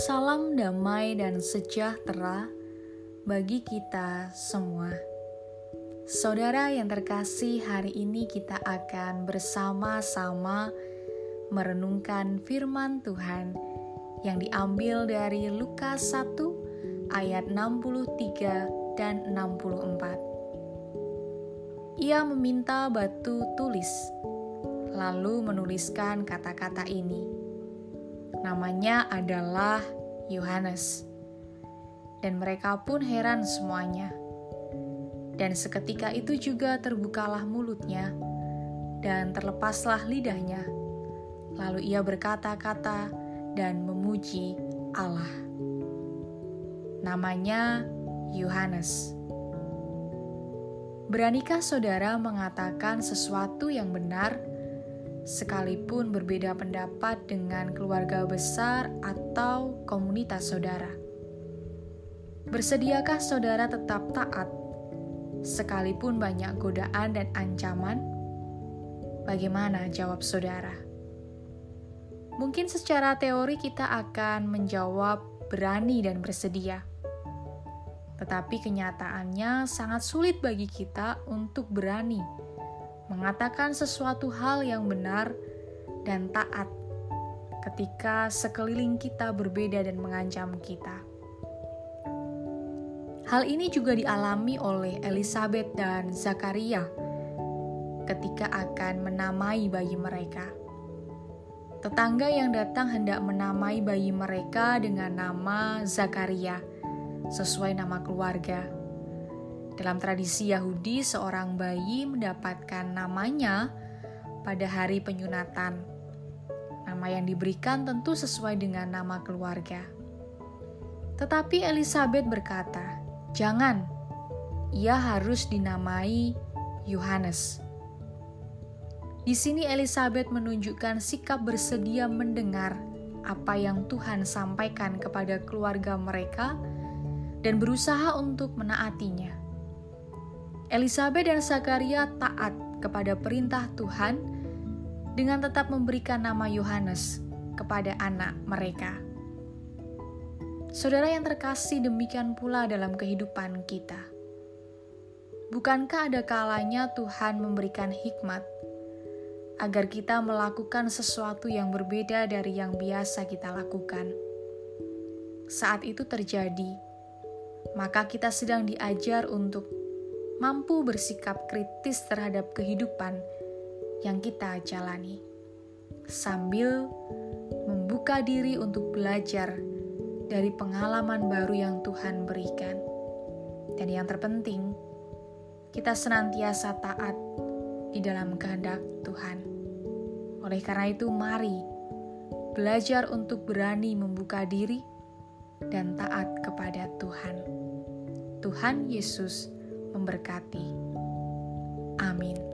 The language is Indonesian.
Salam damai dan sejahtera bagi kita semua. Saudara yang terkasih, hari ini kita akan bersama-sama merenungkan firman Tuhan yang diambil dari Lukas 1 ayat 63 dan 64. Ia meminta batu tulis, lalu menuliskan kata-kata ini. Namanya adalah Yohanes. Dan mereka pun heran semuanya. Dan seketika itu juga terbukalah mulutnya dan terlepaslah lidahnya. Lalu ia berkata-kata dan memuji Allah. Namanya Yohanes. Beranikah saudara mengatakan sesuatu yang benar, sekalipun berbeda pendapat dengan keluarga besar atau komunitas saudara? Bersediakah saudara tetap taat, sekalipun banyak godaan dan ancaman? Bagaimana jawab saudara? Mungkin secara teori kita akan menjawab berani dan bersedia. Tetapi kenyataannya sangat sulit bagi kita untuk berani mengatakan sesuatu hal yang benar dan taat ketika sekeliling kita berbeda dan mengancam kita. Hal ini juga dialami oleh Elizabeth dan Zakaria ketika akan menamai bayi mereka. Tetangga yang datang hendak menamai bayi mereka dengan nama Zakaria sesuai nama keluarga. Dalam tradisi Yahudi, seorang bayi mendapatkan namanya pada hari penyunatan. Nama yang diberikan tentu sesuai dengan nama keluarga. Tetapi Elizabeth berkata, "Jangan, ia harus dinamai Yohanes." Di sini Elizabeth menunjukkan sikap bersedia mendengar apa yang Tuhan sampaikan kepada keluarga mereka dan berusaha untuk menaatinya. Elizabeth dan Zakaria taat kepada perintah Tuhan dengan tetap memberikan nama Yohanes kepada anak mereka. Saudara yang terkasih, demikian pula dalam kehidupan kita. Bukankah ada kalanya Tuhan memberikan hikmat agar kita melakukan sesuatu yang berbeda dari yang biasa kita lakukan? Saat itu terjadi, maka kita sedang diajar untuk mampu bersikap kritis terhadap kehidupan yang kita jalani, sambil membuka diri untuk belajar dari pengalaman baru yang Tuhan berikan. Dan yang terpenting, kita senantiasa taat di dalam kehendak Tuhan. Oleh karena itu, mari belajar untuk berani membuka diri dan taat kepada Tuhan. Tuhan Yesus memberkati. Amin.